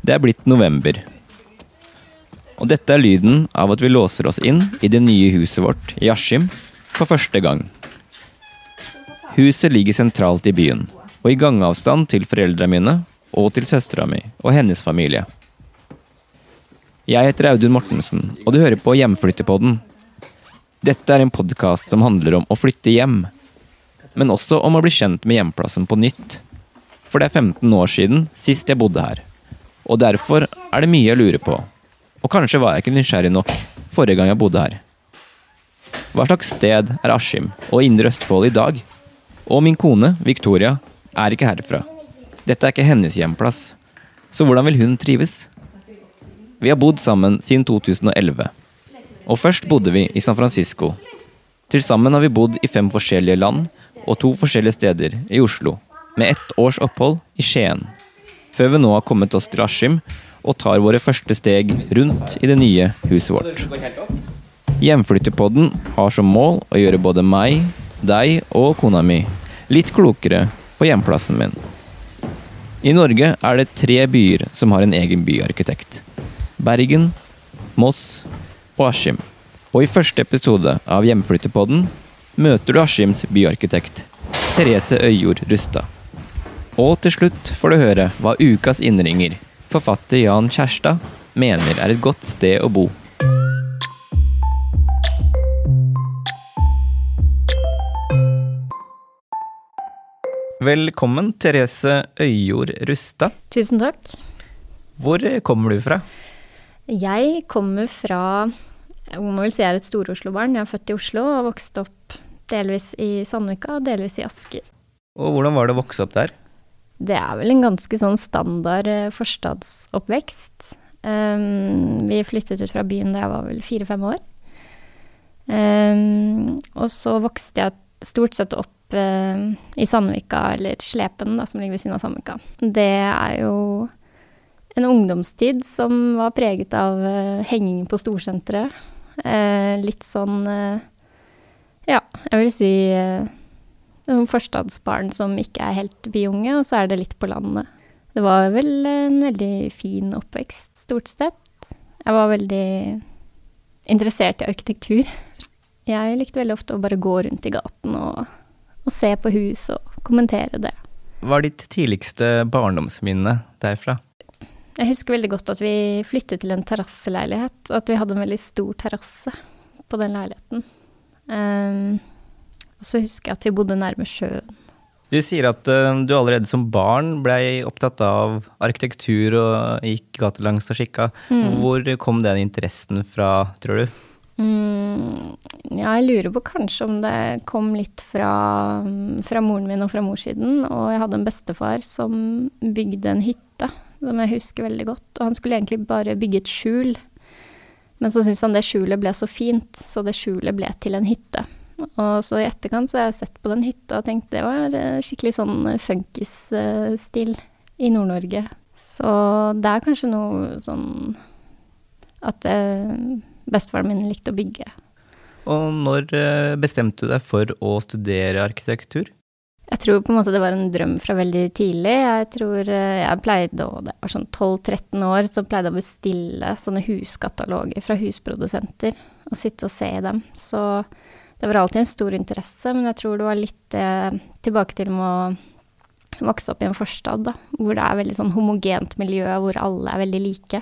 Det er blitt november. Og dette er lyden av at vi låser oss inn i det nye huset vårt i Askim for første gang. Huset ligger sentralt i byen, og i gangavstand til foreldrene mine og til søstera mi og hennes familie. Jeg heter Audun Mortensen, og du hører på Hjemflyttepodden. Dette er en podkast som handler om å flytte hjem, men også om å bli kjent med hjemplassen på nytt. For det er 15 år siden sist jeg bodde her, og derfor er det mye jeg lurer på. Og kanskje var jeg ikke nysgjerrig nok forrige gang jeg bodde her. Hva slags sted er Askim og Indre Østfold i dag? Og min kone, Victoria, er ikke herfra. Dette er ikke hennes hjemplass. Så hvordan vil hun trives? Vi har bodd sammen siden 2011. Og først bodde vi i San Francisco. Til sammen har vi bodd i fem forskjellige land og to forskjellige steder i Oslo, med ett års opphold i Skien. Før vi nå har kommet oss til Askim og tar våre første steg rundt i det nye huset vårt. Hjemflyttepodden har som mål å gjøre både meg, deg og kona mi litt klokere på hjemplassen min. I Norge er det tre byer som har en egen byarkitekt. Bergen, Moss og Askim. Og i første episode av Hjemflyttepodden møter du Askims byarkitekt, Therese Øyjord Rustad. Og til slutt får du høre hva ukas innringer, forfatter Jan Kjærstad, mener er et godt sted å bo. Velkommen, Therese Øyjord Rustad. Tusen takk. Hvor kommer du fra? Jeg kommer fra Jeg må vel si jeg er et Stor-Oslo-barn. Jeg er født i Oslo og vokste opp delvis i Sandvika og delvis i Asker. Og hvordan var det å vokse opp der? Det er vel en ganske sånn standard eh, forstadsoppvekst. Um, vi flyttet ut fra byen da jeg var vel fire-fem år. Um, og så vokste jeg stort sett opp uh, i Sandvika, eller Slepen, da, som ligger ved siden av Sandvika. Det er jo en ungdomstid som var preget av uh, henging på storsenteret. Uh, litt sånn Ja, jeg vil si noen forstadsbarn som ikke er helt byunge, og så er det litt på landet. Det var vel en veldig fin oppvekst, stort sett. Jeg var veldig interessert i arkitektur. Jeg likte veldig ofte å bare gå rundt i gaten og, og se på hus og kommentere det. Hva er ditt tidligste barndomsminne derfra? Jeg husker veldig godt at vi flyttet til en terrasseleilighet, at vi hadde en veldig stor terrasse på den leiligheten. Um, og så husker jeg at vi bodde nærme sjøen. Du sier at uh, du allerede som barn blei opptatt av arkitektur og gikk gatelangs og kikka. Mm. Hvor kom den interessen fra, tror du? Mm, ja, jeg lurer på kanskje om det kom litt fra, fra moren min og fra morssiden. Og jeg hadde en bestefar som bygde en hytte, som jeg husker veldig godt. Og han skulle egentlig bare bygge et skjul. Men så syntes han det skjulet ble så fint, så det skjulet ble til en hytte. Og så i etterkant så har jeg sett på den hytta og tenkt det var eh, skikkelig sånn funkisstil i Nord-Norge. Så det er kanskje noe sånn at eh, bestefaren min likte å bygge. Og når eh, bestemte du deg for å studere arkitektur? Jeg tror på en måte det var en drøm fra veldig tidlig. Jeg tror eh, jeg pleide å Det var sånn 12-13 år, så pleide jeg å bestille sånne huskataloger fra husprodusenter og sitte og se i dem. Så det var alltid en stor interesse, men jeg tror det var litt eh, tilbake til med å vokse opp i en forstad, da, hvor det er veldig sånn homogent miljø, hvor alle er veldig like.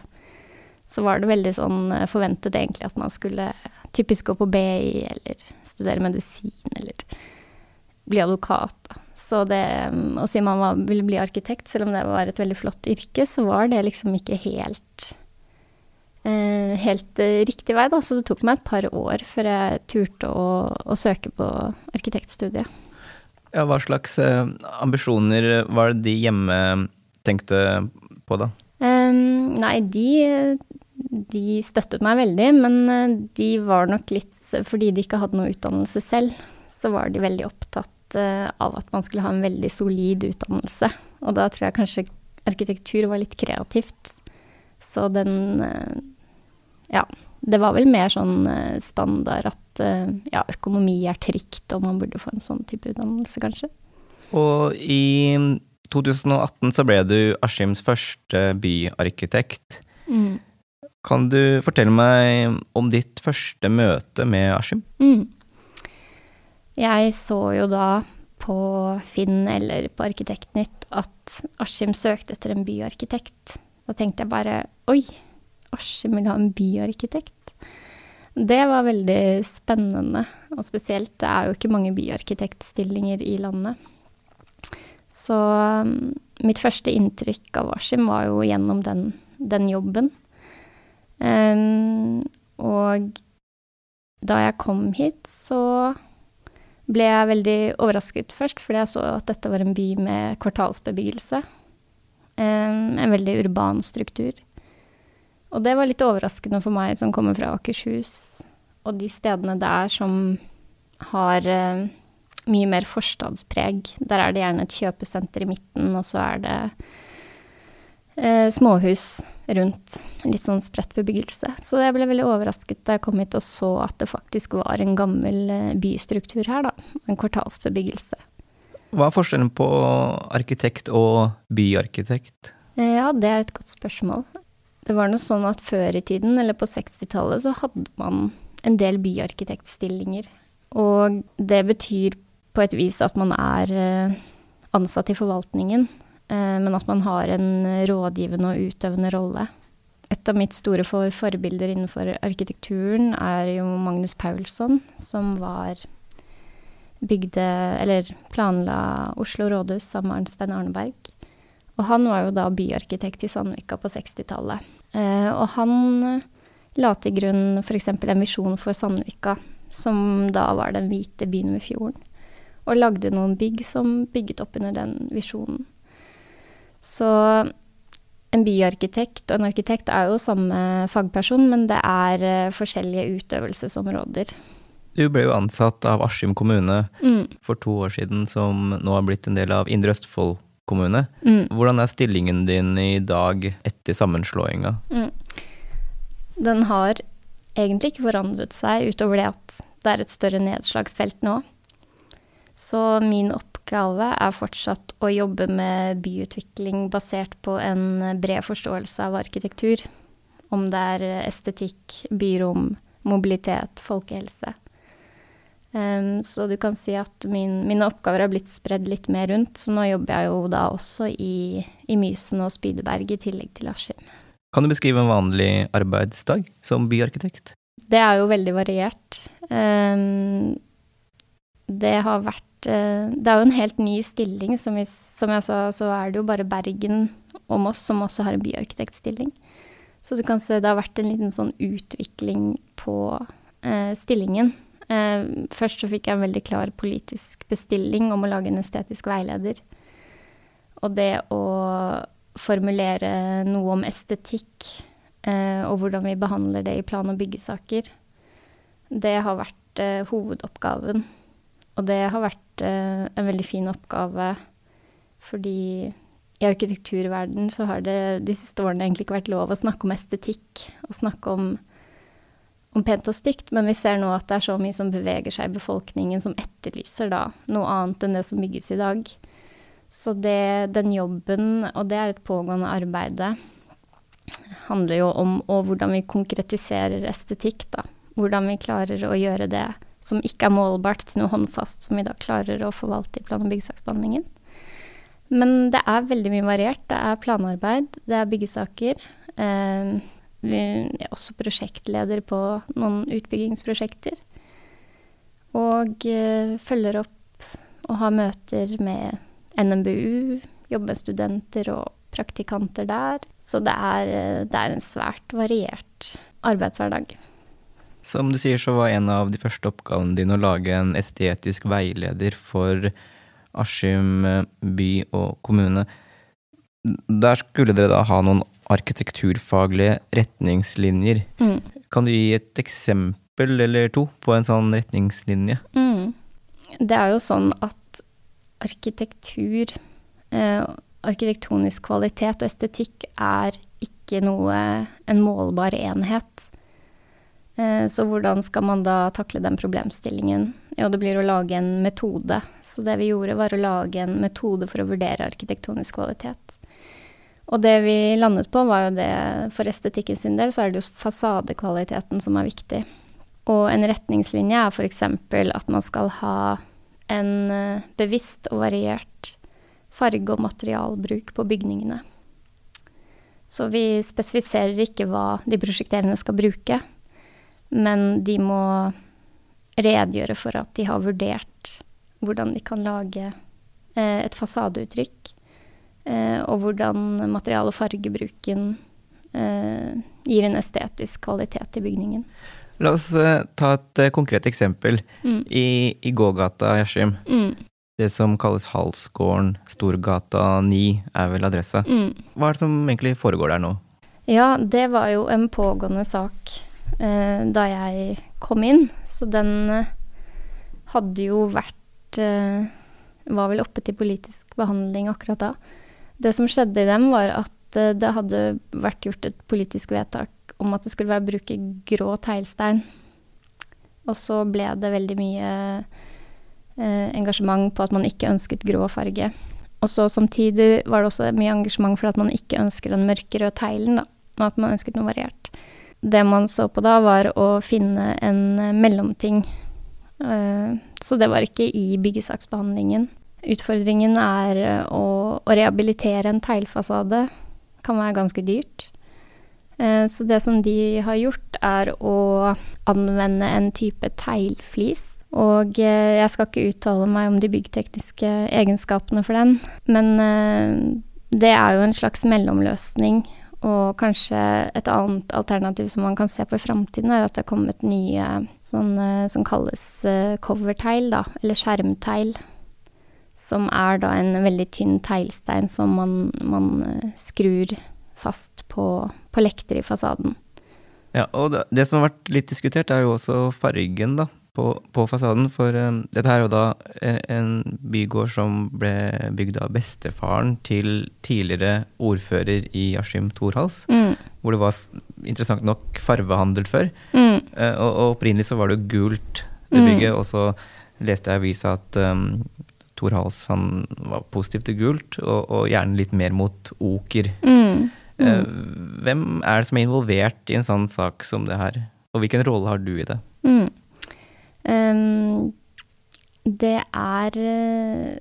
Så var det veldig sånn eh, forventet egentlig at man skulle typisk gå på BI eller studere medisin eller bli advokat. Da. Så det å si man ville bli arkitekt, selv om det var et veldig flott yrke, så var det liksom ikke helt helt eh, riktig vei, da. Så det tok meg et par år før jeg turte å, å søke på arkitektstudiet. Ja, hva slags eh, ambisjoner var det de hjemme tenkte på, da? Um, nei, de, de støttet meg veldig, men eh, de var nok litt Fordi de ikke hadde noe utdannelse selv, så var de veldig opptatt av at man skulle ha en veldig solid utdannelse. Og da tror jeg kanskje arkitektur var litt kreativt. Så den uh, Ja. Det var vel mer sånn uh, standard at ja, økonomi er trygt, og man burde få en sånn type utdannelse, kanskje. Og i 2018 så ble du Askims første byarkitekt. Mm. Kan du fortelle meg om ditt første møte med Askim? Mm. Jeg så jo da på Finn eller på Arkitektnytt at Askim søkte etter en byarkitekt. Da tenkte jeg bare oi, Askim vil ha en byarkitekt. Det var veldig spennende, og spesielt det er jo ikke mange byarkitektstillinger i landet. Så um, mitt første inntrykk av Askim var jo gjennom den, den jobben. Um, og da jeg kom hit, så ble jeg veldig overrasket først, fordi jeg så at dette var en by med kvartalsbebyggelse. Um, en veldig urban struktur. Og det var litt overraskende for meg som kommer fra Akershus, og de stedene der som har eh, mye mer forstadspreg. Der er det gjerne et kjøpesenter i midten, og så er det eh, småhus rundt. Litt sånn spredt bebyggelse. Så jeg ble veldig overrasket da jeg kom hit og så at det faktisk var en gammel eh, bystruktur her, da. En kvartalsbebyggelse. Hva er forskjellen på arkitekt og byarkitekt? Ja, det er et godt spørsmål. Det var noe sånn at før i tiden, eller på 60-tallet, så hadde man en del byarkitektstillinger. Og det betyr på et vis at man er eh, ansatt i forvaltningen, eh, men at man har en rådgivende og utøvende rolle. Et av mitt store forbilder innenfor arkitekturen er jo Magnus Paulsson, som var bygde, eller planla Oslo rådhus sammen med Arnstein Arneberg. Og han var jo da byarkitekt i Sandvika på 60-tallet. Eh, og han la til grunn f.eks. en visjon for Sandvika, som da var den hvite byen ved fjorden og lagde noen bygg som bygget opp under den visjonen. Så en byarkitekt og en arkitekt er jo samme fagperson, men det er uh, forskjellige utøvelsesområder. Du ble jo ansatt av Askim kommune Mm. for to år siden, som nå har blitt en del av Indre Østfold kommune. Mm. Hvordan er stillingen din i dag etter sammenslåinga? Mm. Den har egentlig ikke forandret seg, utover det at det er et større nedslagsfelt nå. Så min oppgave er fortsatt å jobbe med byutvikling basert på en bred forståelse av arkitektur. Om det er estetikk, byrom, mobilitet, folkehelse. Um, så du kan si at min, mine oppgaver har blitt spredd litt mer rundt, så nå jobber jeg jo da også i, i Mysen og Spydeberg i tillegg til Askim. Kan du beskrive en vanlig arbeidsdag som byarkitekt? Det er jo veldig variert. Um, det har vært uh, Det er jo en helt ny stilling. Som, vi, som, jeg sa, så er det jo bare Bergen og Moss som også har en byarkitektstilling. Så du kan se det har vært en liten sånn utvikling på uh, stillingen. Uh, først så fikk jeg en veldig klar politisk bestilling om å lage en estetisk veileder. Og det å formulere noe om estetikk og hvordan vi behandler det i plan- og byggesaker, det har vært eh, hovedoppgaven. Og det har vært eh, en veldig fin oppgave fordi i arkitekturverden så har det de siste årene egentlig ikke vært lov å snakke om estetikk og snakke om, om pent og stygt, men vi ser nå at det er så mye som beveger seg i befolkningen som etterlyser da noe annet enn det som bygges i dag. Så det, den jobben, og det er et pågående arbeid, handler jo om og hvordan vi konkretiserer estetikk, da. Hvordan vi klarer å gjøre det som ikke er målbart, til noe håndfast, som vi da klarer å forvalte i plan- og byggesaksbehandlingen. Men det er veldig mye variert. Det er planarbeid, det er byggesaker. Eh, vi er også prosjektleder på noen utbyggingsprosjekter. Og eh, følger opp og har møter med NMBU, jobber med studenter og praktikanter der. Så det er, eh, det er en svært variert arbeidshverdag. Som du sier, så var en av de første oppgavene dine å lage en estetisk veileder for Askim by og kommune. Der skulle dere da ha noen arkitekturfaglige retningslinjer. Mm. Kan du gi et eksempel eller to på en sånn retningslinje? Mm. Det er jo sånn at arkitektur, eh, arkitektonisk kvalitet og estetikk er ikke noe en målbar enhet. Eh, så hvordan skal man da takle den problemstillingen? Jo, det blir å lage en metode. Så det vi gjorde, var å lage en metode for å vurdere arkitektonisk kvalitet. Og det vi landet på, var jo det for estetikken sin del, så er det jo fasadekvaliteten som er viktig. Og en retningslinje er f.eks. at man skal ha en eh, bevisst og variert farge- og materialbruk på bygningene. Så vi spesifiserer ikke hva de prosjekterende skal bruke, men de må redegjøre for at de har vurdert hvordan de kan lage eh, et fasadeuttrykk, og hvordan material- og fargebruken eh, gir en estetisk kvalitet til bygningen. La oss eh, ta et eh, konkret eksempel. Mm. I, i gågata Askim, Mm, det som kalles Halsgården, Storgata 9 er vel adressa. mm. Hva er det som egentlig foregår der nå? Ja, det var jo en pågående sak eh, da jeg kom inn, så den eh, hadde jo vært eh, Var vel oppe til politisk behandling akkurat da. Det som skjedde i dem, var at eh, det hadde vært gjort et politisk vedtak om at det skulle være bruke grå teglstein. Og så ble det veldig mye eh, engasjement på at man ikke ønsket grå farge. Og så samtidig var det også mye engasjement for at man ikke ønsker den mørkerøde teglen, da, og at man ønsket noe variert. Det man så på da, var å finne en eh, mellomting. Eh, så det var ikke i byggesaksbehandlingen. Utfordringen er å, å rehabilitere en teglfasade. Kan være ganske dyrt. Eh, Så det som de har gjort, er å anvende en type teglflis. Og eh, jeg skal ikke uttale meg om de byggtekniske egenskapene for den, men eh, det er jo en slags mellomløsning. Og kanskje et annet alternativ som man kan se på i framtiden, er at det er kommet nye sånne som kalles covertegl, da, eller skjermtegl. Som er da en veldig tynn teglstein som man, man eh, skrur fast på, på lekter i fasaden. Ja, og det, det som har vært litt diskutert, er jo også fargen da, på, på fasaden. For um, dette er jo da eh, en bygård som ble bygd av bestefaren til tidligere ordfører i Askim Thorhals. Mm. Hvor det var interessant nok farvehandel før. Mm. Uh, og, og opprinnelig så var det jo gult, det Mm. bygget. Og så leste jeg i avisa at um, Thor Hals han var positiv til gult, og, og gjerne litt mer mot oker. Mm. Eh, hvem er det som er involvert i en sånn sak som det her? Og hvilken rolle har du i det? Mm. Um, det er eh,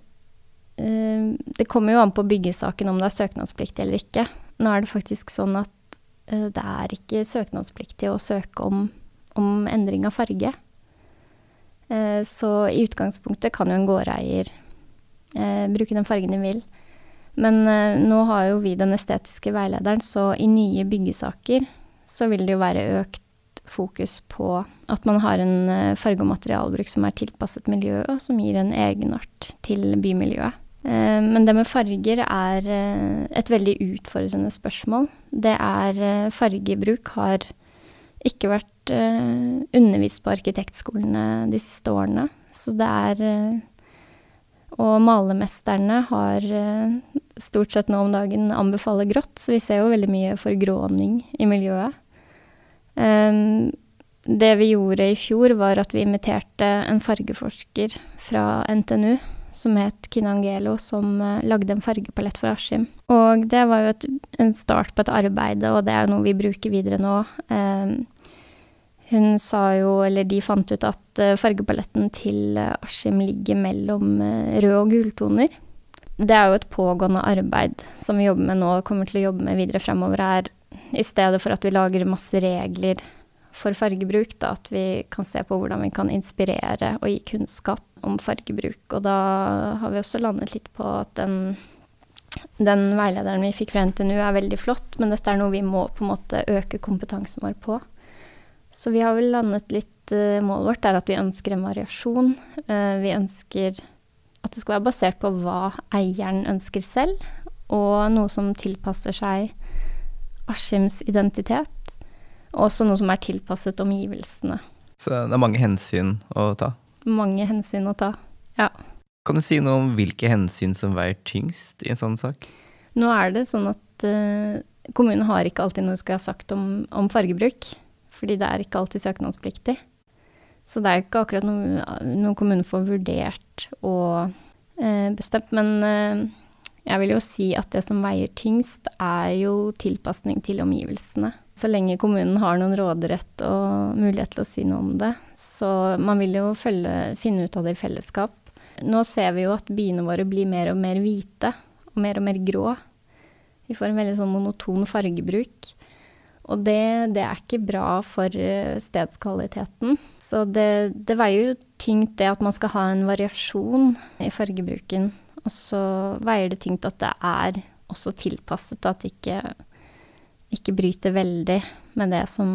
Det kommer jo an på byggesaken om det er søknadspliktig eller ikke. Nå er det faktisk sånn at uh, det er ikke søknadspliktig å søke om, om endring av farge. Så i utgangspunktet kan jo en gårdeier bruke den fargen de vil. Men eh, nå har jo vi den estetiske veilederen, så i nye byggesaker så vil det jo være økt fokus på at man har en eh, farge- og materialbruk som er tilpasset miljøet, og som gir en egenart til bymiljøet. Eh, Men det med farger er eh, et veldig utfordrende spørsmål. Det er eh, Fargebruk har ikke vært eh, undervist på arkitektskolene de siste årene. Så det er eh, Og malermesterne har eh, stort sett nå om dagen anbefaler grått, så vi ser jo veldig mye forgråning i miljøet. Um, det vi gjorde i fjor, var at vi inviterte en fargeforsker fra NTNU som het Kinangelo, som uh, lagde en fargepalett for Askim. Og det var jo et, en start på et arbeid, og det er jo noe vi bruker videre nå. Hun sa jo, eller de fant ut at uh, fargepaletten til uh, Askim ligger mellom uh, rød og gultoner. Det er jo et pågående arbeid som vi jobber med nå og kommer til å jobbe med videre fremover, er i stedet for at vi lager masse regler for fargebruk, da, at vi kan se på hvordan vi kan inspirere og gi kunnskap om fargebruk. Og da har vi også landet litt på at den, den veilederen vi fikk fra NTNU er veldig flott, men dette er noe vi må på en måte øke kompetansen vår på. Så vi har vel landet litt uh, Målet vårt er at vi ønsker en variasjon. Uh, vi ønsker at det skal være basert på hva eieren ønsker selv, og noe som tilpasser seg Askims identitet. Og også noe som er tilpasset omgivelsene. Så det er mange hensyn å ta? Mange hensyn å ta, ja. Kan du si noe om hvilke hensyn som veier tyngst i en sånn sak? Nå er det sånn at uh, kommunen har ikke alltid noe skal ha sagt om, om fargebruk fordi det er ikke alltid søknadspliktig. Så det er ikke akkurat noe, noe kommunen får vurdert og eh, bestemt. Men eh, jeg vil jo si at det som veier tyngst, er jo tilpasning til omgivelsene. Så lenge kommunen har noen råderett og mulighet til å si noe om det. Så man vil jo følge, finne ut av det i fellesskap. Nå ser vi jo at byene våre blir mer og mer hvite og mer og mer grå. Vi får en veldig sånn monoton fargebruk. Og det, det, er ikke bra for eh, stedskvaliteten. Så det, det, veier jo tyngt det at man skal ha en variasjon i fargebruken. Og så veier det tyngt at det er også tilpasset, at det ikke, ikke bryter veldig med det som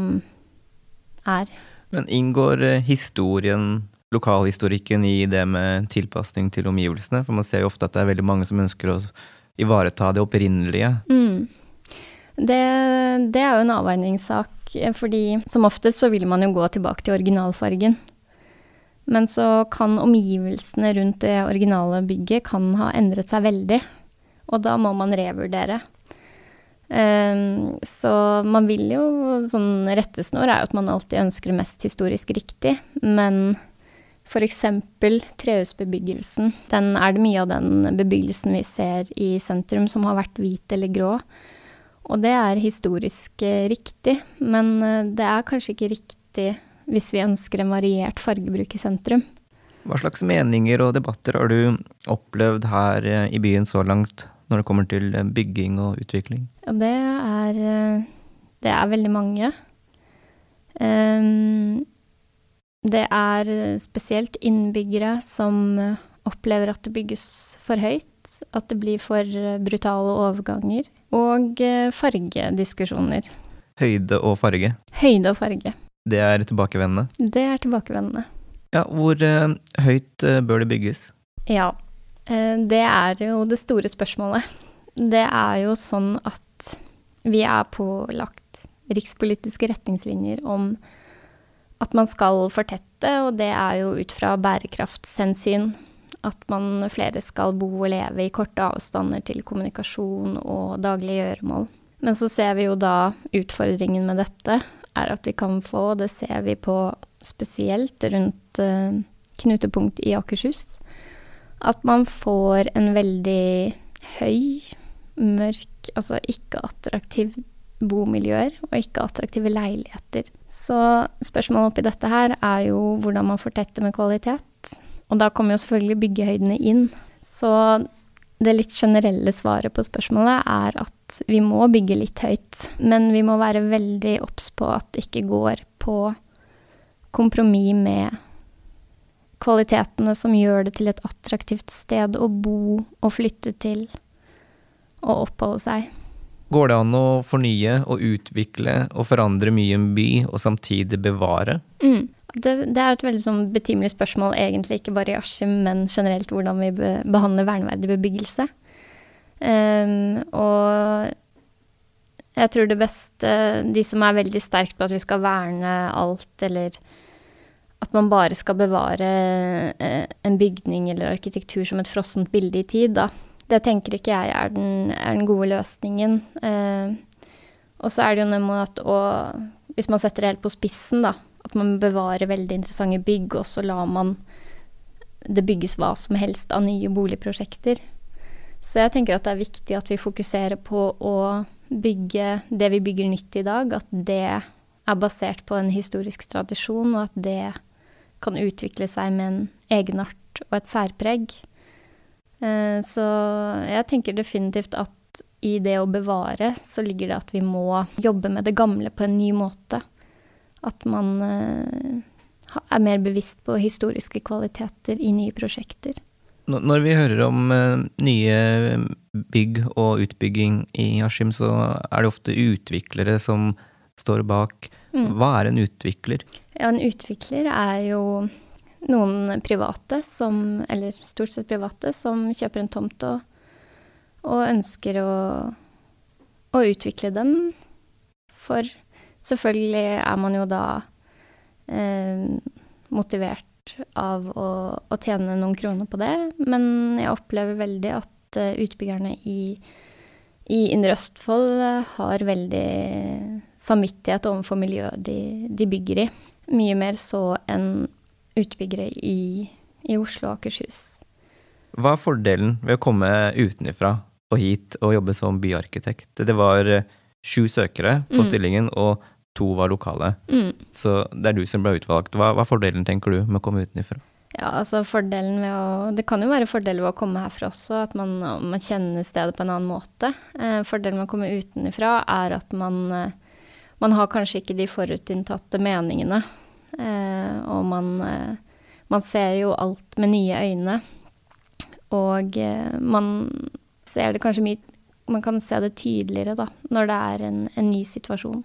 er. Men inngår eh, historien, lokalhistorikken, i det med tilpasning til omgivelsene? For man ser jo ofte at det er veldig mange som ønsker å ivareta det opprinnelige. Mm. Det, det, er jo en avveiningssak, fordi som oftest så vil man jo gå tilbake til originalfargen. Men så kan omgivelsene rundt det originale bygget kan ha endret seg veldig. Og da må man revurdere. Um, så man vil jo Sånn rettesnor er jo at man alltid ønsker mest historisk riktig. Men f.eks. trehusbebyggelsen, den er det mye av den bebyggelsen vi ser i sentrum som har vært hvit eller grå. Og det er historisk eh, riktig, men eh, det er kanskje ikke riktig hvis vi ønsker en variert fargebruk i sentrum. Hva slags meninger og debatter har du opplevd her eh, i byen så langt, når det kommer til bygging og utvikling? Ja, det er, det er veldig mange. Um, det er spesielt innbyggere som opplever at det bygges for høyt, at det blir for brutale overganger og eh, fargediskusjoner. Høyde og farge? Høyde og farge. Det er tilbakevendende? Det er tilbakevendende. Ja, hvor uh, høyt uh, bør det bygges? Ja, det er jo det store spørsmålet. Det er jo sånn at vi er pålagt rikspolitiske retningslinjer om at man skal fortette, og det er jo ut fra bærekraftshensyn at man flere skal bo og leve i korte avstander til kommunikasjon og daglige gjøremål. Men så ser vi jo da utfordringen med dette er at vi kan få, det ser vi på spesielt rundt uh, knutepunkt i Akershus, at man får en veldig høy, mørk, altså ikke-attraktiv bomiljøer og ikke-attraktive leiligheter. Så spørsmålet oppi dette her er jo hvordan man får tette med kvalitet. Og da kommer jo selvfølgelig byggehøydene inn. Så det litt generelle svaret på spørsmålet er at vi må bygge litt høyt. Men vi må være veldig obs på at det ikke går på kompromiss med kvalitetene som gjør det til et attraktivt sted å bo og flytte til og oppholde seg. Går det an å fornye og utvikle og forandre mye en by, og samtidig bevare? Mm. Det, det, er et veldig sånn betimelig spørsmål, egentlig ikke bare i Askim, men generelt hvordan vi be, behandler verneverdig bebyggelse. Um, og Jeg tror det beste De som er veldig sterkt på at vi skal verne alt, eller at man bare skal bevare eh, en bygning eller arkitektur som et frossent bilde i tid, da. Det tenker ikke jeg er den, er den gode løsningen. Uh, og så er det jo med at å Hvis man setter det helt på spissen, da, at man bevarer veldig interessante bygg, og så lar man det bygges hva som helst av nye boligprosjekter. Så jeg tenker at det er viktig at vi fokuserer på å bygge det vi bygger nytt i dag, at det er basert på en historisk tradisjon, og at det kan utvikle seg med en egenart og et særpreg. Eh, så jeg tenker definitivt at i det å bevare, så ligger det at vi må jobbe med det gamle på en ny måte. At man eh, er mer bevisst på historiske kvaliteter i nye prosjekter. Når vi hører om uh, nye bygg og utbygging i Askim, så er det ofte utviklere som står bak. Mm. Hva er en utvikler? Ja, en utvikler er jo noen private som, eller stort sett private, som kjøper en tomt og, og ønsker å, å, utvikle den. For selvfølgelig er man jo da eh, motivert av å, å, tjene noen kroner på det, men jeg opplever veldig at uh, utbyggerne i, i Indre Østfold uh, har veldig samvittighet overfor miljøet de, de, bygger i. Mye mer så enn utbyggere i, i Oslo og Akershus. Hva er fordelen ved å komme utenfra og hit og jobbe som byarkitekt? Det var eh, sju søkere på mm. stillingen, og to var lokale. Mm. Så det er du som ble utvalgt. Hva, hva er fordelen, tenker du, med å komme utenfra? Ja, altså fordelen ved å Det kan jo være fordeler ved å komme herfra også, at man, man kjenner stedet på en annen måte. Eh, fordelen med å komme utenfra er at man, eh, man har kanskje ikke de forutinntatte meningene. Eh, og man, eh, man ser jo alt med nye øyne. Og eh, man ser det kanskje mye Man kan se det tydeligere, da, når det er en, en ny situasjon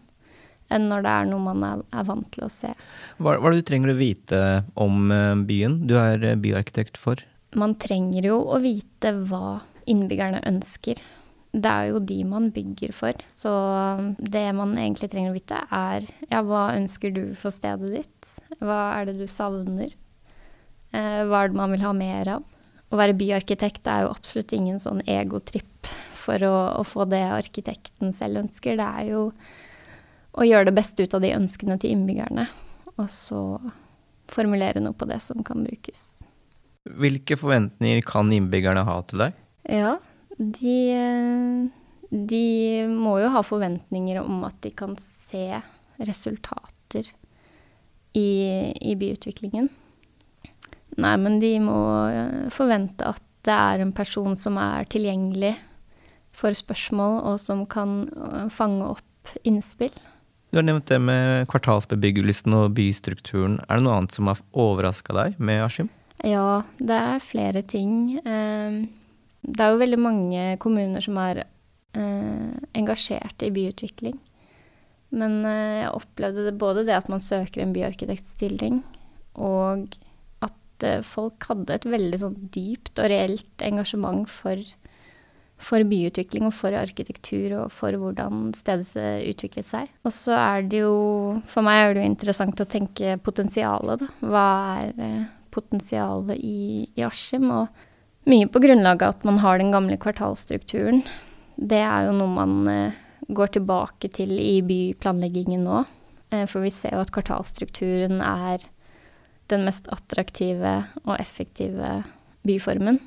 enn når det er noe man er, er vant til å se. Hva, hva er det du trenger å vite om eh, byen du er eh, byarkitekt for? Man trenger jo å vite hva innbyggerne ønsker. Det er jo de man bygger for. Så det man egentlig trenger å vite, er ja, hva ønsker du for stedet ditt? Hva er det du savner? Eh, hva er det man vil ha mer av? Å være byarkitekt er jo absolutt ingen sånn egotripp for å, å få det arkitekten selv ønsker. Det er jo å gjøre det beste ut av de ønskene til innbyggerne. Og så formulere noe på det som kan brukes. Hvilke forventninger kan innbyggerne ha til deg? Ja, de, de må jo ha forventninger om at de kan se resultater i, i byutviklingen. Nei, men de må forvente at det er en person som er tilgjengelig for spørsmål, og som kan fange opp innspill. Du har nevnt det med kvartalsbebyggelsen og bystrukturen. Er det noe annet som har overraska deg med Askim? Ja, det er flere ting. Eh, det er jo veldig mange kommuner som er eh, engasjert i byutvikling. Men eh, jeg opplevde det både det at man søker en byarkitektstilling, og at folk hadde et veldig sånn dypt og reelt engasjement for for byutvikling og for arkitektur og for hvordan stedet utvikler seg. Og så er det jo For meg er det jo interessant å tenke potensialet, da. Hva er eh, potensialet i, i Askim? Og mye på grunnlag av at man har den gamle kvartalstrukturen. Det er jo noe man eh, går tilbake til i byplanleggingen nå. Eh, for vi ser jo at kvartalstrukturen er den mest attraktive og effektive byformen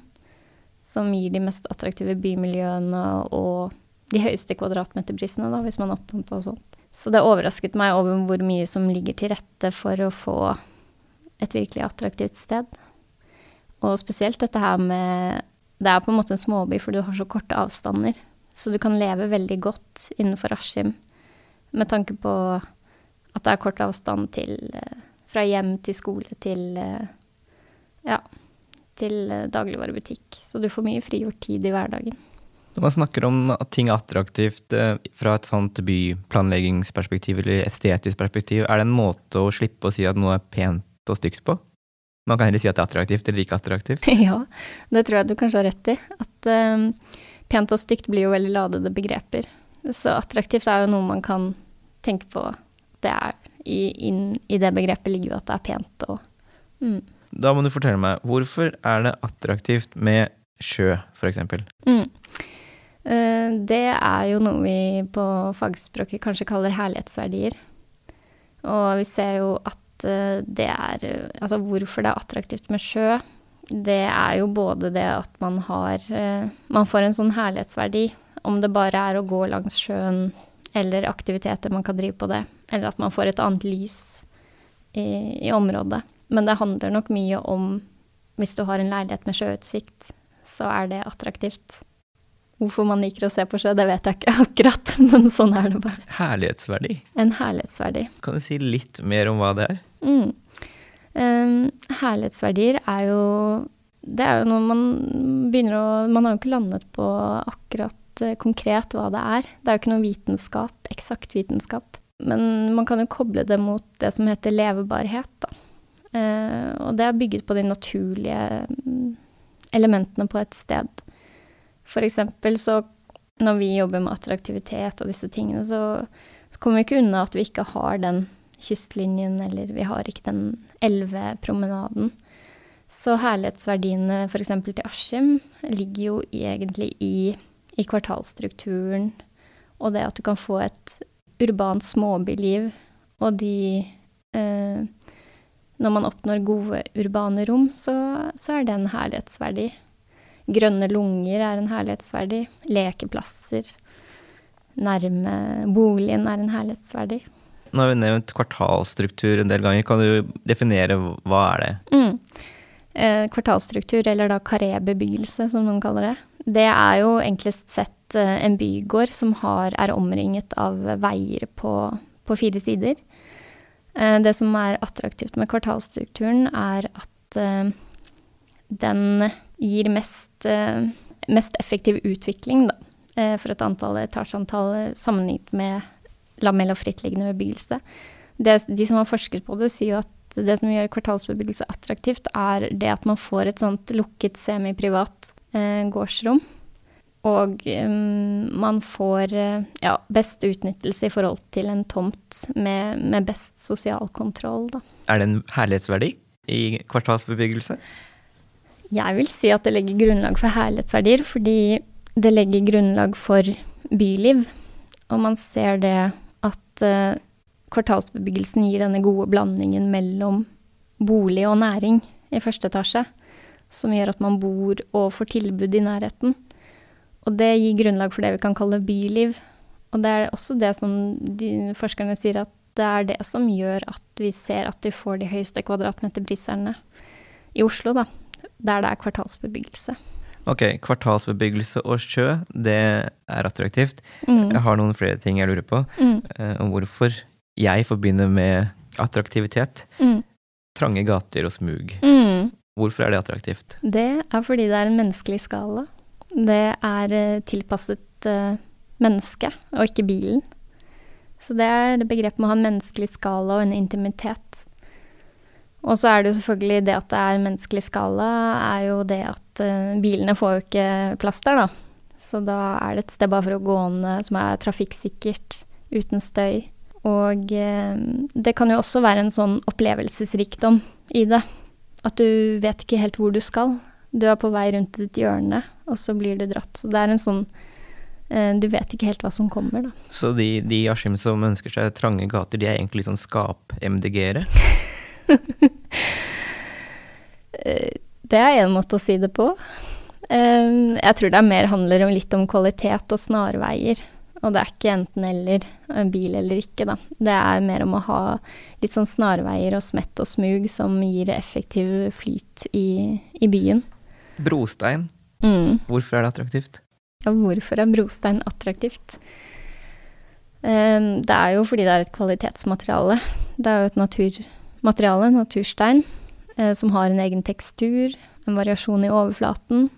som gir de mest attraktive bymiljøene og de høyeste kvadratmeterprisene, da, hvis man er opptatt av sånt. Så det overrasket meg over hvor mye som ligger til rette for å få et virkelig attraktivt sted. Og spesielt dette her med Det er på en måte en småby, for du har så korte avstander. Så du kan leve veldig godt innenfor Askim med tanke på at det er kort avstand til eh, Fra hjem til skole til eh, Ja til eh, dagligvarebutikk. Så du får mye frigjort tid i hverdagen. Når man snakker om at ting er attraktivt eh, fra et sånt byplanleggingsperspektiv eller estetisk perspektiv, er det en måte å slippe å si at noe er pent og stygt på? Man kan heller si at det er attraktivt eller ikke attraktivt. ja, det tror jeg du kanskje har rett i. At um, pent og stygt blir jo veldig ladede begreper. Så attraktivt er jo noe man kan tenke på. Det er i, inn, I det begrepet ligger jo at det er pent og mm. Da må du fortelle meg, hvorfor er det attraktivt med sjø, f.eks.? Mm. Eh, det er jo noe vi på fagspråket kanskje kaller herlighetsverdier. Og vi ser jo at eh, det er Altså hvorfor det er attraktivt med sjø, det er jo både det at man har eh, Man får en sånn herlighetsverdi. Om det bare er å gå langs sjøen eller aktiviteter man kan drive på det. Eller at man får et annet lys i, i området. Men det handler nok mye om hvis du har en leilighet med sjøutsikt, så er det attraktivt. Hvorfor man liker å se på sjø, det vet jeg ikke akkurat, men sånn er det bare. Herlighetsverdi. En herlighetsverdi. Kan du si litt mer om hva det er? Mm. Um, herlighetsverdier er jo Det er jo noe man begynner å Man har jo ikke landet på akkurat uh, konkret hva det er. Det er jo ikke noe vitenskap, eksakt vitenskap. Men man kan jo koble det mot det som heter levebarhet, da. Uh, og det er bygget på de naturlige mm, elementene på et sted. For eksempel så når vi jobber med attraktivitet og disse tingene, så, så kommer vi ikke unna at vi ikke har den kystlinjen, eller vi har ikke den elvepromenaden. Så herlighetsverdiene f.eks. til Askim ligger jo egentlig i, i kvartalstrukturen, og det at du kan få et urbant småbyliv, og de eh, når man oppnår gode urbane rom, så, så, er det en herlighetsverdi. Grønne lunger er en herlighetsverdi. Lekeplasser. Nærme boligen er en herlighetsverdi. Nå har vi nevnt kvartalstruktur en del ganger. Kan du definere hva er det? Mm. Eh, kvartalstruktur, eller da karébebyggelse, som noen kaller det. Det er jo enklest sett eh, en bygård som har, er omringet av veier på, på fire sider. Eh, det som er attraktivt med kvartalsstrukturen, er at eh, den gir mest, eh, mest effektiv utvikling, da, for et antall etasjeantall sammenlignet med lamell- og frittliggende bebyggelse. Det, de som har forsket på det, sier at det som gjør kvartalsbebyggelse attraktivt, er det at man får et sånt lukket, semiprivat eh, gårdsrom og man får uh, ja, best utnyttelse i forhold til en tomt med, med best sosial kontroll, da. Er det en herlighetsverdi i kvartalsbebyggelse? Jeg vil si at det legger grunnlag for herlighetsverdier, fordi det legger grunnlag for byliv. Og man ser det at uh, kvartalsbebyggelsen gir denne gode blandingen mellom bolig og næring i første etasje, som gjør at man bor og får tilbud i nærheten. Og det gir grunnlag for det vi kan kalle byliv. Og det er også det som de forskerne sier at det er det som gjør at vi ser at vi får de høyeste kvadratmeterpriserne i Oslo, da. Der det er kvartalsbebyggelse. Ok, kvartalsbebyggelse og sjø, det er attraktivt. Mm. Jeg har noen flere ting jeg lurer på Mm. eh, om hvorfor jeg forbinder med attraktivitet. Mm. Trange gater og smug. Mm. Hvorfor er det attraktivt? Det er fordi det er en menneskelig skala. Det er eh, tilpasset uh, mennesket, og ikke bilen. Så det er det begrepet med å ha en menneskelig skala og en intimitet. Og så er det jo selvfølgelig det at det er en menneskelig skala, er jo det at uh, bilene får jo ikke plass der, da. Så da er det et sted bare for å gå ned som er trafikksikkert, uten støy. Og det kan jo også være en sånn opplevelsesrikdom i det. At du vet ikke helt hvor du skal. Du er på vei rundt et hjørne, og så blir du dratt. Så det er en sånn eh, Du vet ikke helt hva som kommer, da. Så de, de Askim som ønsker seg trange gater, de er egentlig litt sånn skap-MDG-ere? Eh, det er én måte å si det på. Eh, jeg tror det er mer handler om litt om kvalitet og snarveier. Og det er ikke enten-eller, bil eller ikke, da. Det er mer om å ha litt sånn snarveier og smett og smug som gir effektiv flyt i, i byen. Brostein, Mm. hvorfor er det attraktivt? Ja, hvorfor er brostein attraktivt? Um, det er jo fordi det er et kvalitetsmateriale. Det er jo et naturmateriale, naturstein, eh, som har en egen tekstur, en variasjon i overflaten.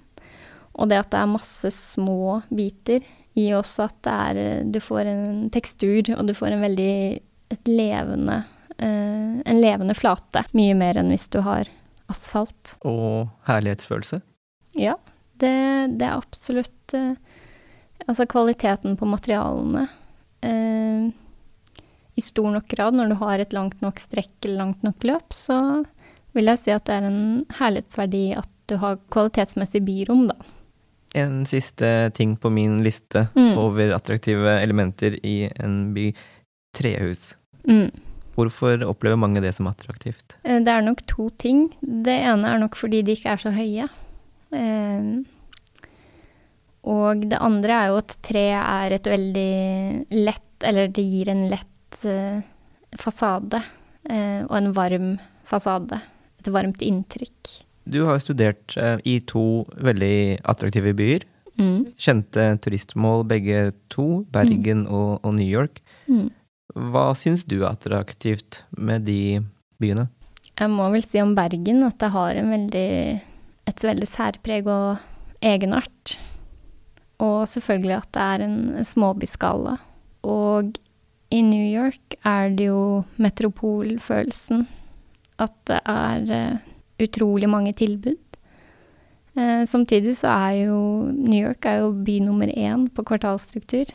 Og det at det er masse små biter, gir også at det er, eh, du får en tekstur, og du får en veldig et levende, eh, en levende flate. Mye mer enn hvis du har asfalt. Og herlighetsfølelse? Ja, det, det er absolutt eh, Altså kvaliteten på materialene. Eh, I stor nok grad, når du har et langt nok strekk eller langt nok løp, så vil jeg si at det er en herlighetsverdi at du har kvalitetsmessig byrom, da. En siste ting på min liste Mm. over attraktive elementer i en by. Trehus. Mm. Hvorfor opplever mange det som attraktivt? Eh, Det er nok to ting. Det ene er nok fordi de ikke er så høye. Eh, og det andre er jo at tre er et veldig lett, eller det gir en lett eh, fasade. eh, og en varm fasade. Et varmt inntrykk. Du har studert eh, i to veldig attraktive byer. Mm. Kjente turistmål begge to, Bergen og, og New York. Mm. Hva syns du er attraktivt med de byene? Jeg må vel si om Bergen at det har en veldig, et veldig særpreg og egenart. Og selvfølgelig at det er en småbyskala. Og i New York er det jo metropolfølelsen. At det er eh, utrolig mange tilbud. Eh, samtidig så er jo New York er jo by nummer én på kvartalstruktur.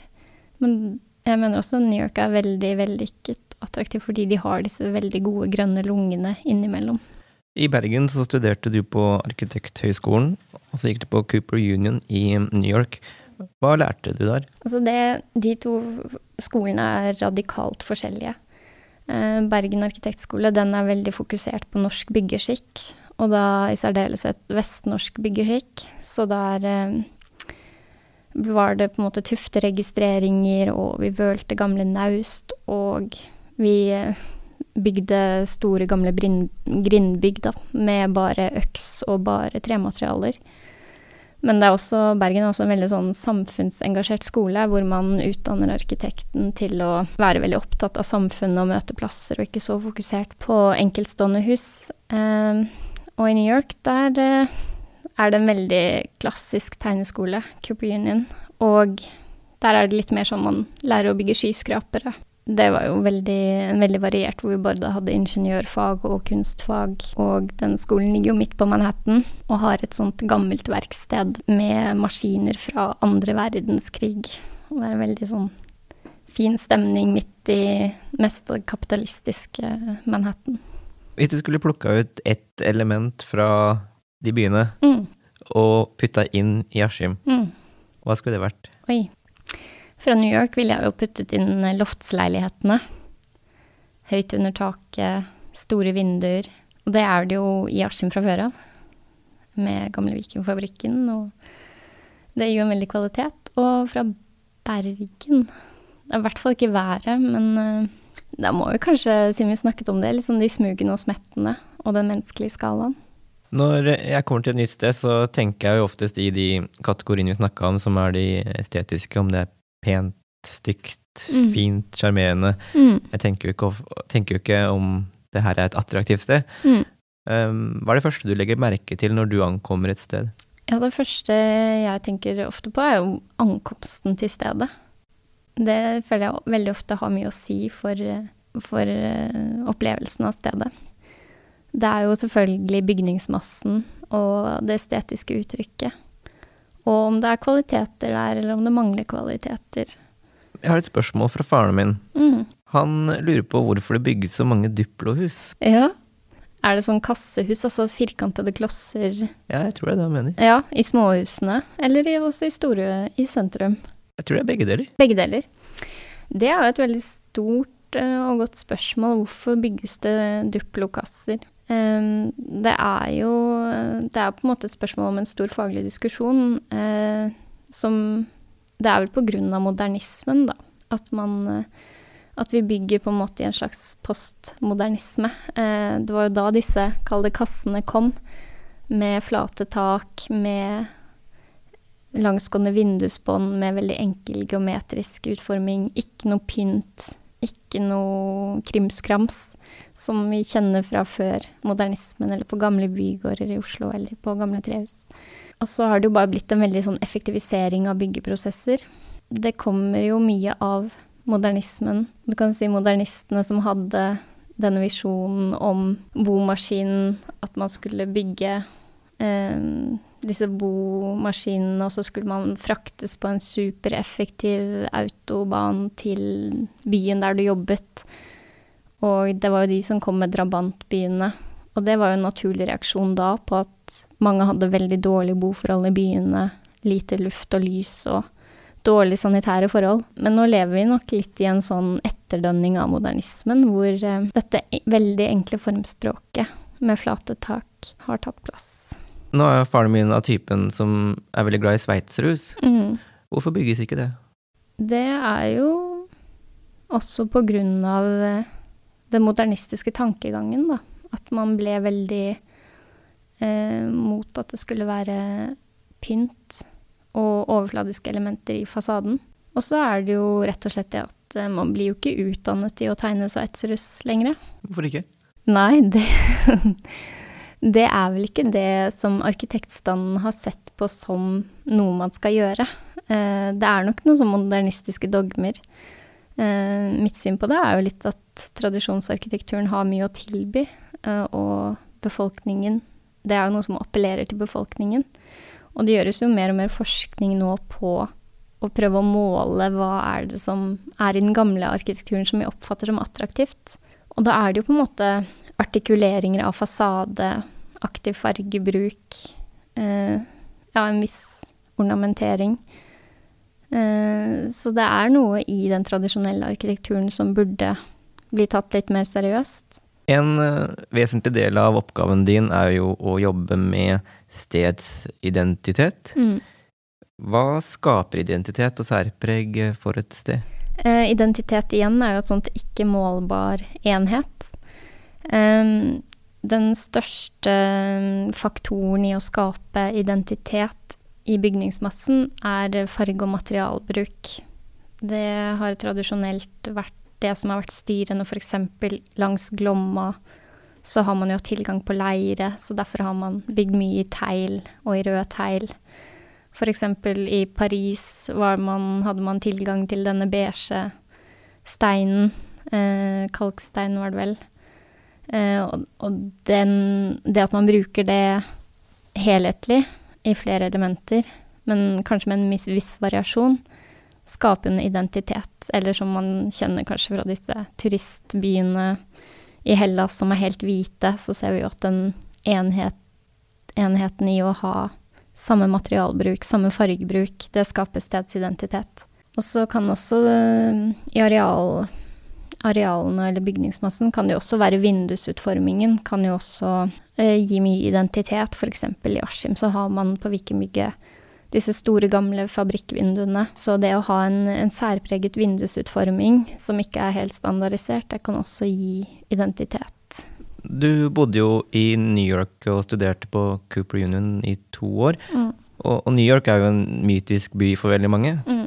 Men jeg mener også New York er veldig vellykket attraktiv fordi de har disse veldig gode grønne lungene innimellom. I Bergen så studerte du på Arkitekthøgskolen, og så gikk du på Cooper Union i New York. Hva lærte du der? Altså det, de to skolene er radikalt forskjellige. Eh, Bergen arkitektskole den er veldig fokusert på norsk byggeskikk, og da i særdeleshet vestnorsk byggeskikk. Så der eh, var det på en måte tufteregistreringer, og vi vølte gamle naust, og vi eh, bygde store, gamle grindbygg med bare øks og bare trematerialer. Men det er også, Bergen er også en veldig sånn samfunnsengasjert skole, hvor man utdanner arkitekten til å være veldig opptatt av samfunnet og møteplasser, og ikke så fokusert på enkeltstående hus. Eh, og i New York, der eh, er det en veldig klassisk tegneskole, Cooper Union, og der er det litt mer sånn man lærer å bygge skyskrapere. Det var jo veldig, veldig variert, hvor vi både hadde ingeniørfag og kunstfag. Og den skolen ligger jo midt på Manhattan og har et sånt gammelt verksted med maskiner fra andre verdenskrig. Og det er en veldig sånn fin stemning midt i mest kapitalistiske Manhattan. Hvis du skulle plukka ut ett element fra de byene Mm, og putta inn i Askim, mm. hva skulle det vært? Oi. Fra New York ville jeg jo puttet inn loftsleilighetene. Høyt under taket, store vinduer. Og det er det jo i Askim fra før av, med gamle Vikingfabrikken. Og det gir jo en veldig kvalitet. Og fra Bergen Det er i hvert fall ikke været, men eh, da må vi kanskje, siden vi snakket om det, liksom de smugene og smettene og den menneskelige skalaen. Når jeg kommer til et nytt sted, så tenker jeg jo oftest i de kategoriene vi snakka om, som er de estetiske, om det er pent, stygt, Mm. fint, sjarmerende. Mm. Jeg tenker jo, ikke, tenker jo ikke om det her er et attraktivt sted. Mm. Um, hva er det første du legger merke til når du ankommer et sted? Ja, det første jeg tenker ofte på, er jo ankomsten til stedet. Det føler jeg veldig ofte har mye å si for, for eh, opplevelsen av stedet. Det er jo selvfølgelig bygningsmassen og det estetiske uttrykket. Og om det er kvaliteter der, eller om det mangler kvaliteter. Jeg har et spørsmål fra faren min. Mm. Han lurer på hvorfor det bygges så mange Duplo-hus. Ja. Er det sånn kassehus, altså firkantede klosser? Ja, jeg tror det er det han mener. Ja, i småhusene, eller i, også i store, i sentrum. Jeg tror det er begge deler. Begge deler. Det er jo et veldig stort eh, og godt spørsmål. Hvorfor bygges det Duplo-kasser? Um, det er jo Det er på en måte et spørsmål om en stor faglig diskusjon eh, som Det er vel på grunn av modernismen, da. At man eh, At vi bygger på en måte i en slags postmodernisme. Eh, det var jo da disse, kall det kassene, kom. Med flate tak, med langsgående vindusbånd med veldig enkel geometrisk utforming. Ikke noe pynt, ikke noe krimskrams, som vi kjenner fra før modernismen, eller på gamle bygårder i Oslo, eller på gamle trehus. Og så har det jo bare blitt en veldig sånn effektivisering av byggeprosesser. Det kommer jo mye av modernismen. Du kan si modernistene som hadde denne visjonen om bomaskinen, at man skulle bygge eh, disse bomaskinene, og så skulle man fraktes på en supereffektiv autoban til byen der du jobbet. Og det var jo de som kom med drabantbyene. Og det var jo en naturlig reaksjon da på at mange hadde veldig dårlige boforhold i byene, lite luft og lys og dårlige sanitære forhold. Men nå lever vi nok litt i en sånn etterdønning av modernismen, hvor eh, dette e- veldig enkle formspråket med flate tak har tatt plass. Nå er faren min av typen som er veldig glad i sveitserhus. Mm. Hvorfor bygges ikke det? Det er jo også på grunn av eh, den modernistiske tankegangen, da. At man ble veldig eh, mot at det skulle være pynt og overfladiske elementer i fasaden. Og så er det jo rett og slett det at eh, man blir jo ikke utdannet i å tegne sveitserhus lenger. Hvorfor ikke? Nei, det Det er vel ikke det som arkitektstanden har sett på som noe man skal gjøre. Eh, det er nok noen sånn modernistiske dogmer. Eh, mitt syn på det er jo litt at tradisjonsarkitekturen har mye å tilby, eh, og befolkningen Det er jo noe som appellerer til befolkningen. Og det gjøres jo mer og mer forskning nå på å prøve å måle hva er det som er i den gamle arkitekturen som vi oppfatter som attraktivt. Og da er det jo på en måte artikuleringer av fasade, aktiv fargebruk, eh, ja, en viss ornamentering. Eh, så det er noe i den tradisjonelle arkitekturen som burde bli tatt litt mer seriøst. En uh, vesentlig del av oppgaven din er jo å jobbe med stedsidentitet. Mm. Hva skaper identitet og særpreg for et sted? Eh, identitet igjen er jo et sånt ikke målbar enhet. Um, den største faktoren i å skape identitet i bygningsmassen er farge- og materialbruk. Det har tradisjonelt vært det som har vært styrende f.eks. langs Glomma. Så har man jo tilgang på leire, så derfor har man bygd mye i tegl og i rød tegl. F.eks. i Paris man, hadde man tilgang til denne beige steinen. Eh, kalkstein, var det vel. Eh, og, og den, det at man bruker det helhetlig i flere elementer, men kanskje med en viss, viss variasjon, skaper en identitet. Eller som man kjenner kanskje fra disse turistbyene i Hellas som er helt hvite, så ser vi jo at den enhet, enheten i å ha samme materialbruk, samme fargebruk, det skaper stedsidentitet. Og så kan også eh, i areal arealene eller bygningsmassen kan jo også være vindusutformingen, kan jo også eh, gi mye identitet. F.eks. i Askim så har man på Vikembygget disse store, gamle fabrikkvinduene. Så det å ha en, en, særpreget vindusutforming som ikke er helt standardisert, det kan også gi identitet. Du bodde jo i New York og studerte på Cooper Union i to år. Mm. Og, og, New York er jo en mytisk by for veldig mange. Mm.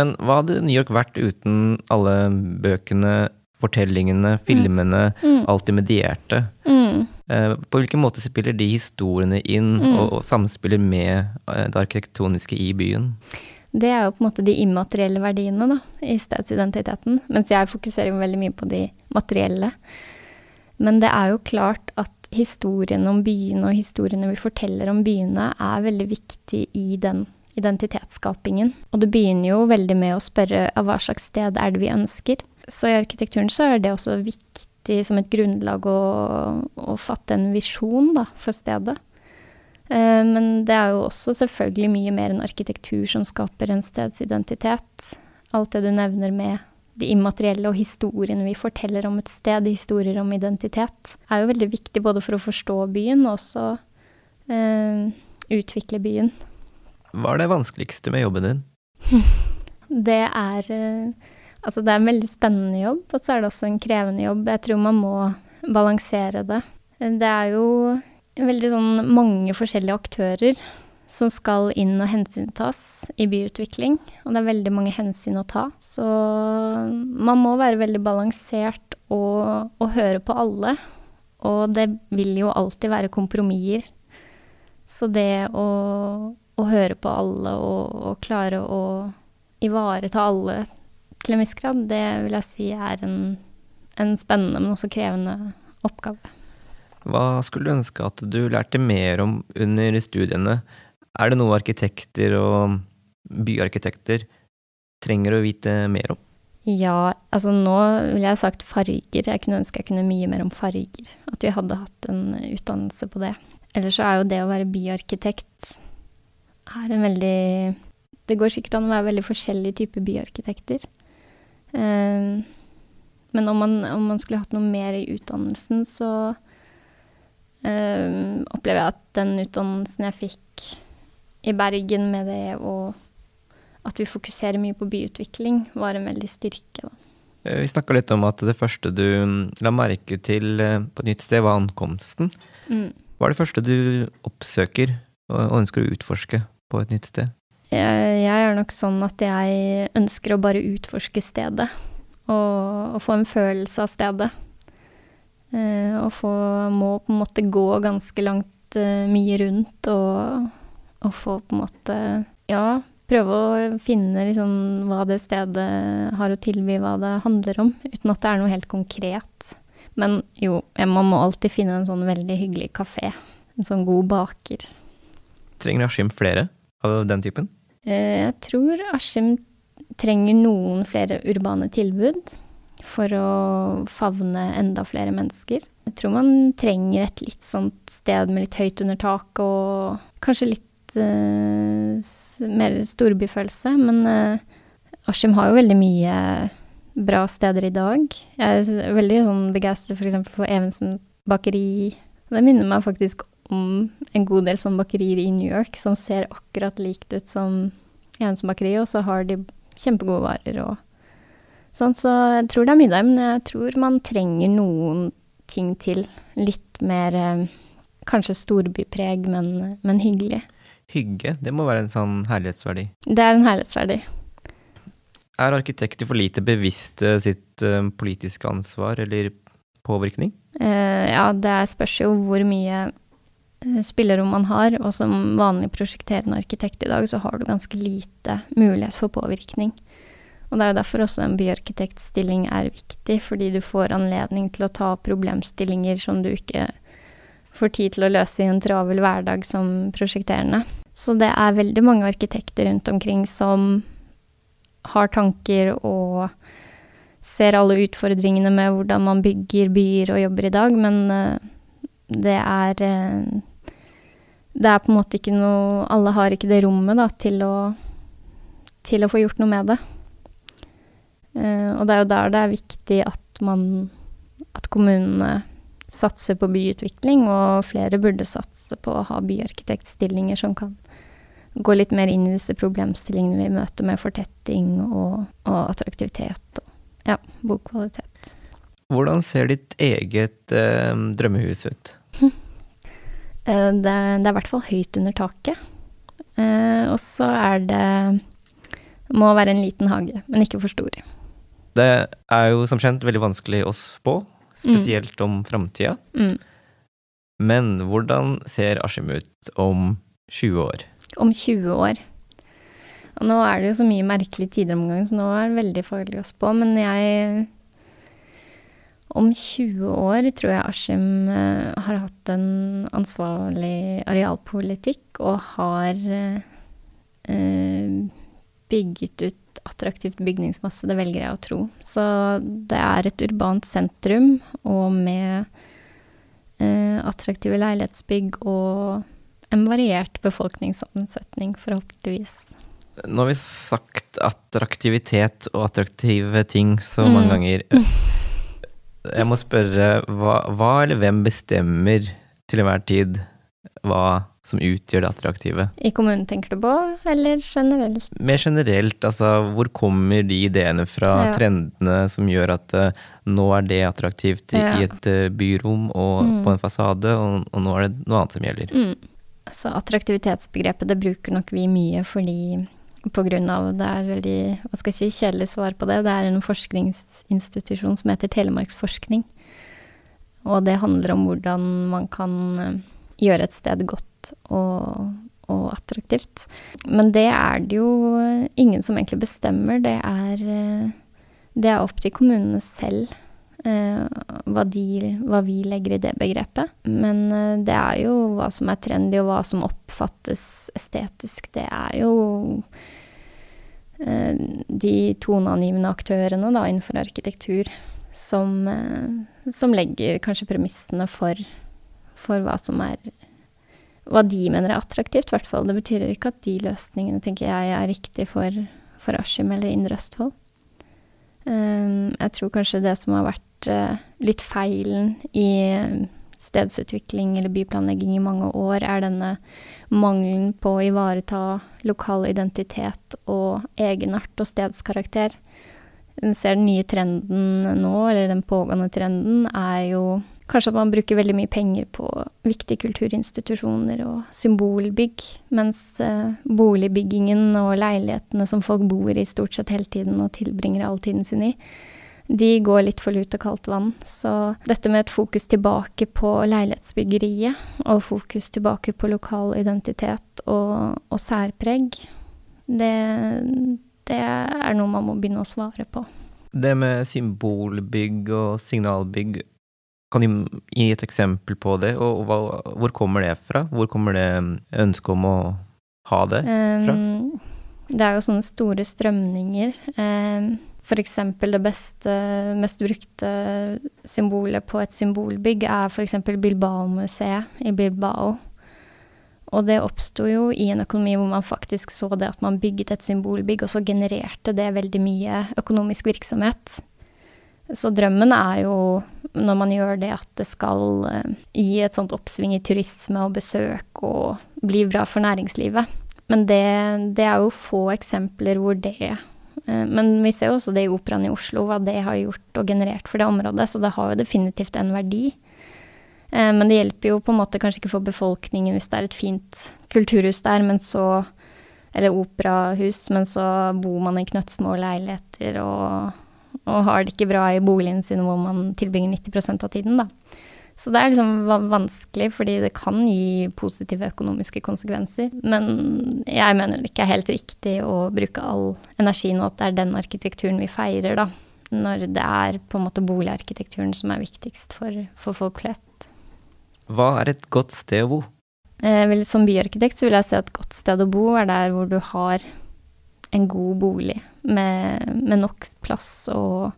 Men hva hadde New York vært uten alle bøkene, fortellingene, mm. filmene, mm. alt det medierte? Mm. Eh, på hvilken måte spiller de historiene inn mm. og, og, samspiller med eh, det arkitektoniske i byen? Det er jo på en måte de immaterielle verdiene da, i stedsidentiteten. Mens jeg fokuserer jo veldig mye på de materielle. Men det er jo klart at historien om byene og historiene vi forteller om byene, er veldig viktig i den identitetsskapingen. Og det begynner jo veldig med å spørre av hva slags sted er det vi ønsker. Så i arkitekturen så er det også viktig som et grunnlag å, å fatte en visjon da, for stedet. Eh, men det er jo også selvfølgelig mye mer enn arkitektur som skaper en stedsidentitet. Alt det du nevner med de immaterielle og historiene vi forteller om et sted, historier om identitet, er jo veldig viktig både for å forstå byen og også eh, utvikle byen. Hva er det vanskeligste med jobben din? det er eh, Altså, det er en veldig spennende jobb, og så er det også en krevende jobb. Jeg tror man må balansere det. Det er jo veldig sånn mange forskjellige aktører som skal inn og hensyntas i byutvikling, og det er veldig mange hensyn å ta. Så man må være veldig balansert og, og høre på alle. Og det vil jo alltid være kompromisser. Så det å å høre på alle og, og klare å ivareta alle til en viss grad, det vil jeg si er en, en spennende, men også krevende oppgave. Hva skulle du ønske at du lærte mer om under studiene Er det noe arkitekter og byarkitekter trenger å vite mer om? Ja, altså nå ville jeg sagt farger. Jeg kunne ønske jeg kunne mye mer om farger. At vi hadde hatt en utdannelse på det. Ellers så er jo det å være byarkitekt er en veldig Det går sikkert an å være veldig forskjellige typer byarkitekter. Eh, men om man, om man, skulle hatt noe mer i utdannelsen, så eh, opplever jeg at den utdannelsen jeg fikk i Bergen med det og at vi fokuserer mye på byutvikling, var en veldig styrke. Da. Eh, vi snakka litt om at det første du mm, la merke til på et nytt sted, var ankomsten. Mm. Hva er det første du oppsøker og ønsker å utforske på et nytt sted? Jeg, jeg er nok sånn at jeg ønsker å bare utforske stedet. Og, og få en følelse av stedet. Eh, og få Må på en måte gå ganske langt eh, mye rundt og, og få på en måte Ja, prøve å finne liksom hva det stedet har å tilby, hva det handler om, uten at det er noe helt konkret. Men jo, man må alltid finne en sånn veldig hyggelig kafé. En sånn god baker. Trenger Askim flere av den typen? Eh, jeg tror Askim trenger noen flere urbane tilbud for å favne enda flere mennesker. Jeg tror man trenger et litt sånt sted med litt høyt under taket og kanskje litt uh, mer storbyfølelse. Men uh, Askim har jo veldig mye bra steder i dag. Jeg er veldig sånn begeistret f.eks. for, for Evensen bakeri. Det minner meg faktisk om en god del sånn bakerier i New York som ser akkurat likt ut som Jens bakeri, og så har de kjempegode varer og sånn. Så jeg tror det er mye der, men jeg tror man trenger noen ting til. Litt mer eh, kanskje storbypreg, men, men hyggelig hygge, det må være en sånn herlighetsverdi? Det er en herlighetsverdi. Er arkitekter for lite bevisste sitt uh, politiske ansvar eller påvirkning? Uh, ja, det spørs jo hvor mye spillerom man har, og som vanlig prosjekterende arkitekt i dag, så har du ganske lite mulighet for påvirkning. Og det er jo derfor også en byarkitektstilling er viktig, fordi du får anledning til å ta problemstillinger som du ikke får tid til å løse i en travel hverdag som prosjekterende. Så det er veldig mange arkitekter rundt omkring som har tanker og ser alle utfordringene med hvordan man bygger byer og jobber i dag, men uh, det er uh, Det er på en måte ikke noe Alle har ikke det rommet da, til å, til å få gjort noe med det. Uh, og det er jo der det er viktig at man At kommunene satser på byutvikling, og flere burde satse på å ha byarkitektstillinger som kan gå litt mer inn i disse problemstillingene vi møter med fortetting og, og attraktivitet og ja, bokvalitet. Hvordan ser ditt eget eh, drømmehus ut? Eh, det, det, er i hvert fall høyt under taket. Eh, og så er det Må være en liten hage, men ikke for stor. Det er jo som kjent veldig vanskelig å spå, spesielt mm. om framtida. Mm. Men hvordan ser Askim ut om 20 år? om 20 år. Og nå er det jo så mye merkelige tider om gangen, så nå er det veldig farlig å spå. Men jeg Om 20 år tror jeg Askim uh, har hatt en ansvarlig arealpolitikk og har uh, bygget ut attraktivt bygningsmasse. Det velger jeg å tro. Så det er et urbant sentrum og med uh, attraktive leilighetsbygg og en variert befolkningssammensetning, forhåpentligvis. Nå har vi sagt attraktivitet og attraktive ting så mange mm. ganger. Jeg må spørre, hva, hva, eller hvem bestemmer til enhver tid hva som utgjør det attraktive? I kommunen tenker du på, eller generelt? Mer generelt, altså hvor kommer de ideene fra, ja. trendene som gjør at uh, nå er det attraktivt i, ja. i et uh, byrom og mm. på en fasade, og, og, nå er det noe annet som gjelder? Mm. Altså, attraktivitetsbegrepet det bruker nok vi mye fordi på grunn av det er veldig hva skal jeg si, kjedelig svar på det. Det er en forskningsinstitusjon som heter Telemarksforskning. Og det handler om hvordan man kan eh, gjøre et sted godt og, og attraktivt. Men det er det jo ingen som egentlig bestemmer. Det er, eh, det er opp til kommunene selv hva, de, hva vi legger i det begrepet. Men eh, det er jo hva som er trendy, og hva som oppfattes estetisk. Det er jo eh, de toneangivende aktørene da, innenfor arkitektur som, eh, som legger kanskje premissene for, for hva som er hva de mener er attraktivt, i hvert fall. Det betyr ikke at de løsningene tenker jeg er riktig for, for Askim eller Indre Østfold. Jeg tror kanskje det som har vært litt feilen i stedsutvikling eller byplanlegging i mange år, er denne mangelen på å ivareta lokal identitet og egenart og stedskarakter. Vi ser den nye trenden nå, eller den pågående trenden, er jo Kanskje at man bruker veldig mye penger på viktige kulturinstitusjoner og symbolbygg, mens eh, boligbyggingen og leilighetene som folk bor i stort sett hele tiden og tilbringer all tiden sin i, de går litt for lut og kaldt vann. Så dette med et fokus tilbake på leilighetsbyggeriet, og fokus tilbake på lokal identitet og, og særpreg, det, det er noe man må begynne å svare på. Det med symbolbygg og signalbygg, kan du gi et eksempel på det, og hva, hvor kommer det fra? Hvor kommer det ønsket om å ha det fra? Um, det er jo sånne store strømninger. Um, eksempel det beste, mest brukte symbolet på et symbolbygg er eksempel Bilbao-museet i Bilbao. Og det oppsto jo i en økonomi hvor man faktisk så det at man bygget et symbolbygg, og så genererte det veldig mye økonomisk virksomhet. Så drømmen er jo, når man gjør det, at det skal uh, gi et sånt oppsving i turisme og besøk og bli bra for næringslivet. Men det, det er jo få eksempler hvor det Men vi ser jo også det i Operaen i Oslo, hva det har gjort og generert for det området, så det har jo definitivt en verdi. Uh, men det hjelper jo på en måte kanskje ikke for befolkningen hvis det er et fint kulturhus der, men så Eller operahus, men så bor man i knøttsmå leiligheter og og har det ikke bra i boligen sin hvor man tilbringer 90% av tiden, da. Så det er liksom vanskelig, fordi det kan gi positive økonomiske konsekvenser. Men jeg mener det ikke er helt riktig å bruke all energien, og at det er den arkitekturen vi feirer, da. Når det er på en måte boligarkitekturen som er viktigst for, for folk flest. Hva er et godt sted å bo? Eh, som byarkitekt så vil jeg si at et godt sted å bo er der hvor du har en god bolig med, med nok plass og,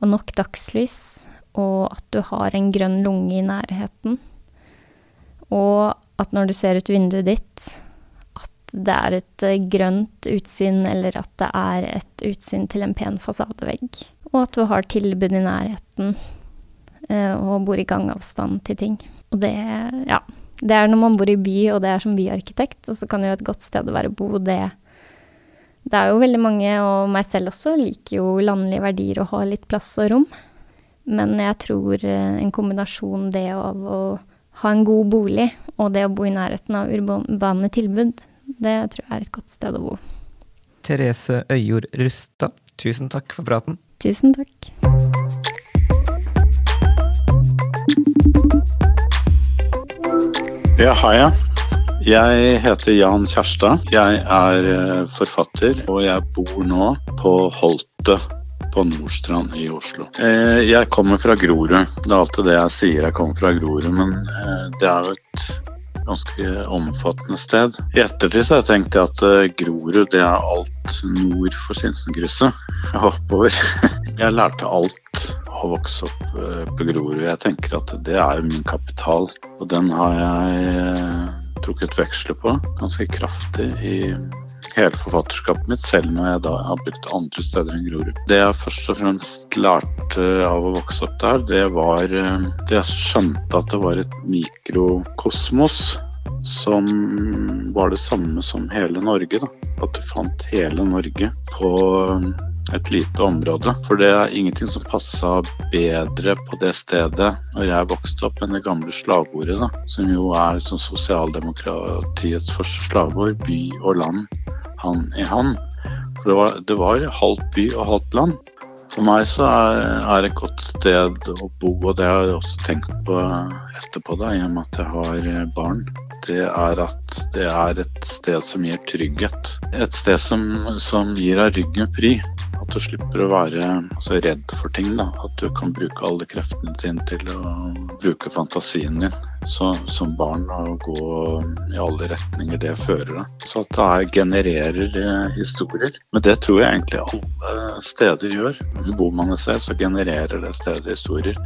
og, nok dagslys, og at du har en grønn lunge i nærheten. Og at når du ser ut vinduet ditt, at det er et eh, grønt utsyn, eller at det er et utsyn til en pen fasadevegg. Og at du har tilbud i nærheten, eh, og bor i gangavstand til ting. Og det, ja. Det er når man bor i by, og det er som byarkitekt, og så kan jo et godt sted å være bo det det er jo veldig mange, og meg selv også, liker jo landlige verdier og ha litt plass og rom. Men jeg tror eh, en kombinasjon det av å ha en god bolig og det å bo i nærheten av urbane tilbud, det tror jeg er et godt sted å bo. Therese Øyjord Rustad, tusen takk for praten. Tusen takk. Ja, hei, ja. Jeg heter Jan Kjærstad. Jeg er eh, forfatter, og jeg bor nå på Holtet på Nordstrand i Oslo. Eh, jeg kommer fra Grorud. Det er alltid det jeg sier, jeg kommer fra Grorud. Men eh, det er jo et ganske omfattende sted. I ettertid så har jeg tenkt at Grorud det er alt nord for Sinsenkrysset. Oppover. Jeg lærte alt å vokse opp på Grorud. Jeg tenker at det er jo min kapital, og den har jeg trukket veksler på ganske kraftig i hele forfatterskapet mitt, selv når jeg da har brukt andre steder enn Grorud. Det jeg først og fremst lærte av å vokse opp der, det var eh, det jeg skjønte at det var et mikrokosmos som var det samme som hele Norge. Da. At du fant hele Norge på et lite område. For det er ingenting som passa bedre på det stedet når jeg vokste opp, enn det gamle slagordet, da, som jo er sånn sosialdemokratiets første slagord, by og land hand i hand. For det var, det var halvt by og halvt land. For meg så er, er et godt sted å bo, og det har jeg også tenkt på etterpå, da, i og med at jeg har barn. Det er at det er et sted som gir trygghet. Et sted som, som gir deg ryggen fri. At du slipper å være så redd for ting. Da. At du kan bruke alle kreftene dine til å bruke fantasien din så, som barn og gå i alle retninger det fører deg. Så at det genererer eh, historier. Men det tror jeg egentlig alle steder gjør. Bor man et sted, så genererer det stedet historier.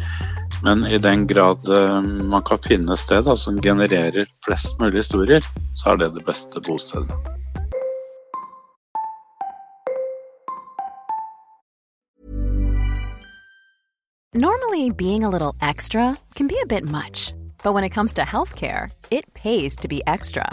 Men i den grad eh, man kan finne sted som genererer flest mulig historier, så er det det beste bostedet. Normally, being a little extra can be a bit much, but when it comes to healthcare, it pays to be extra.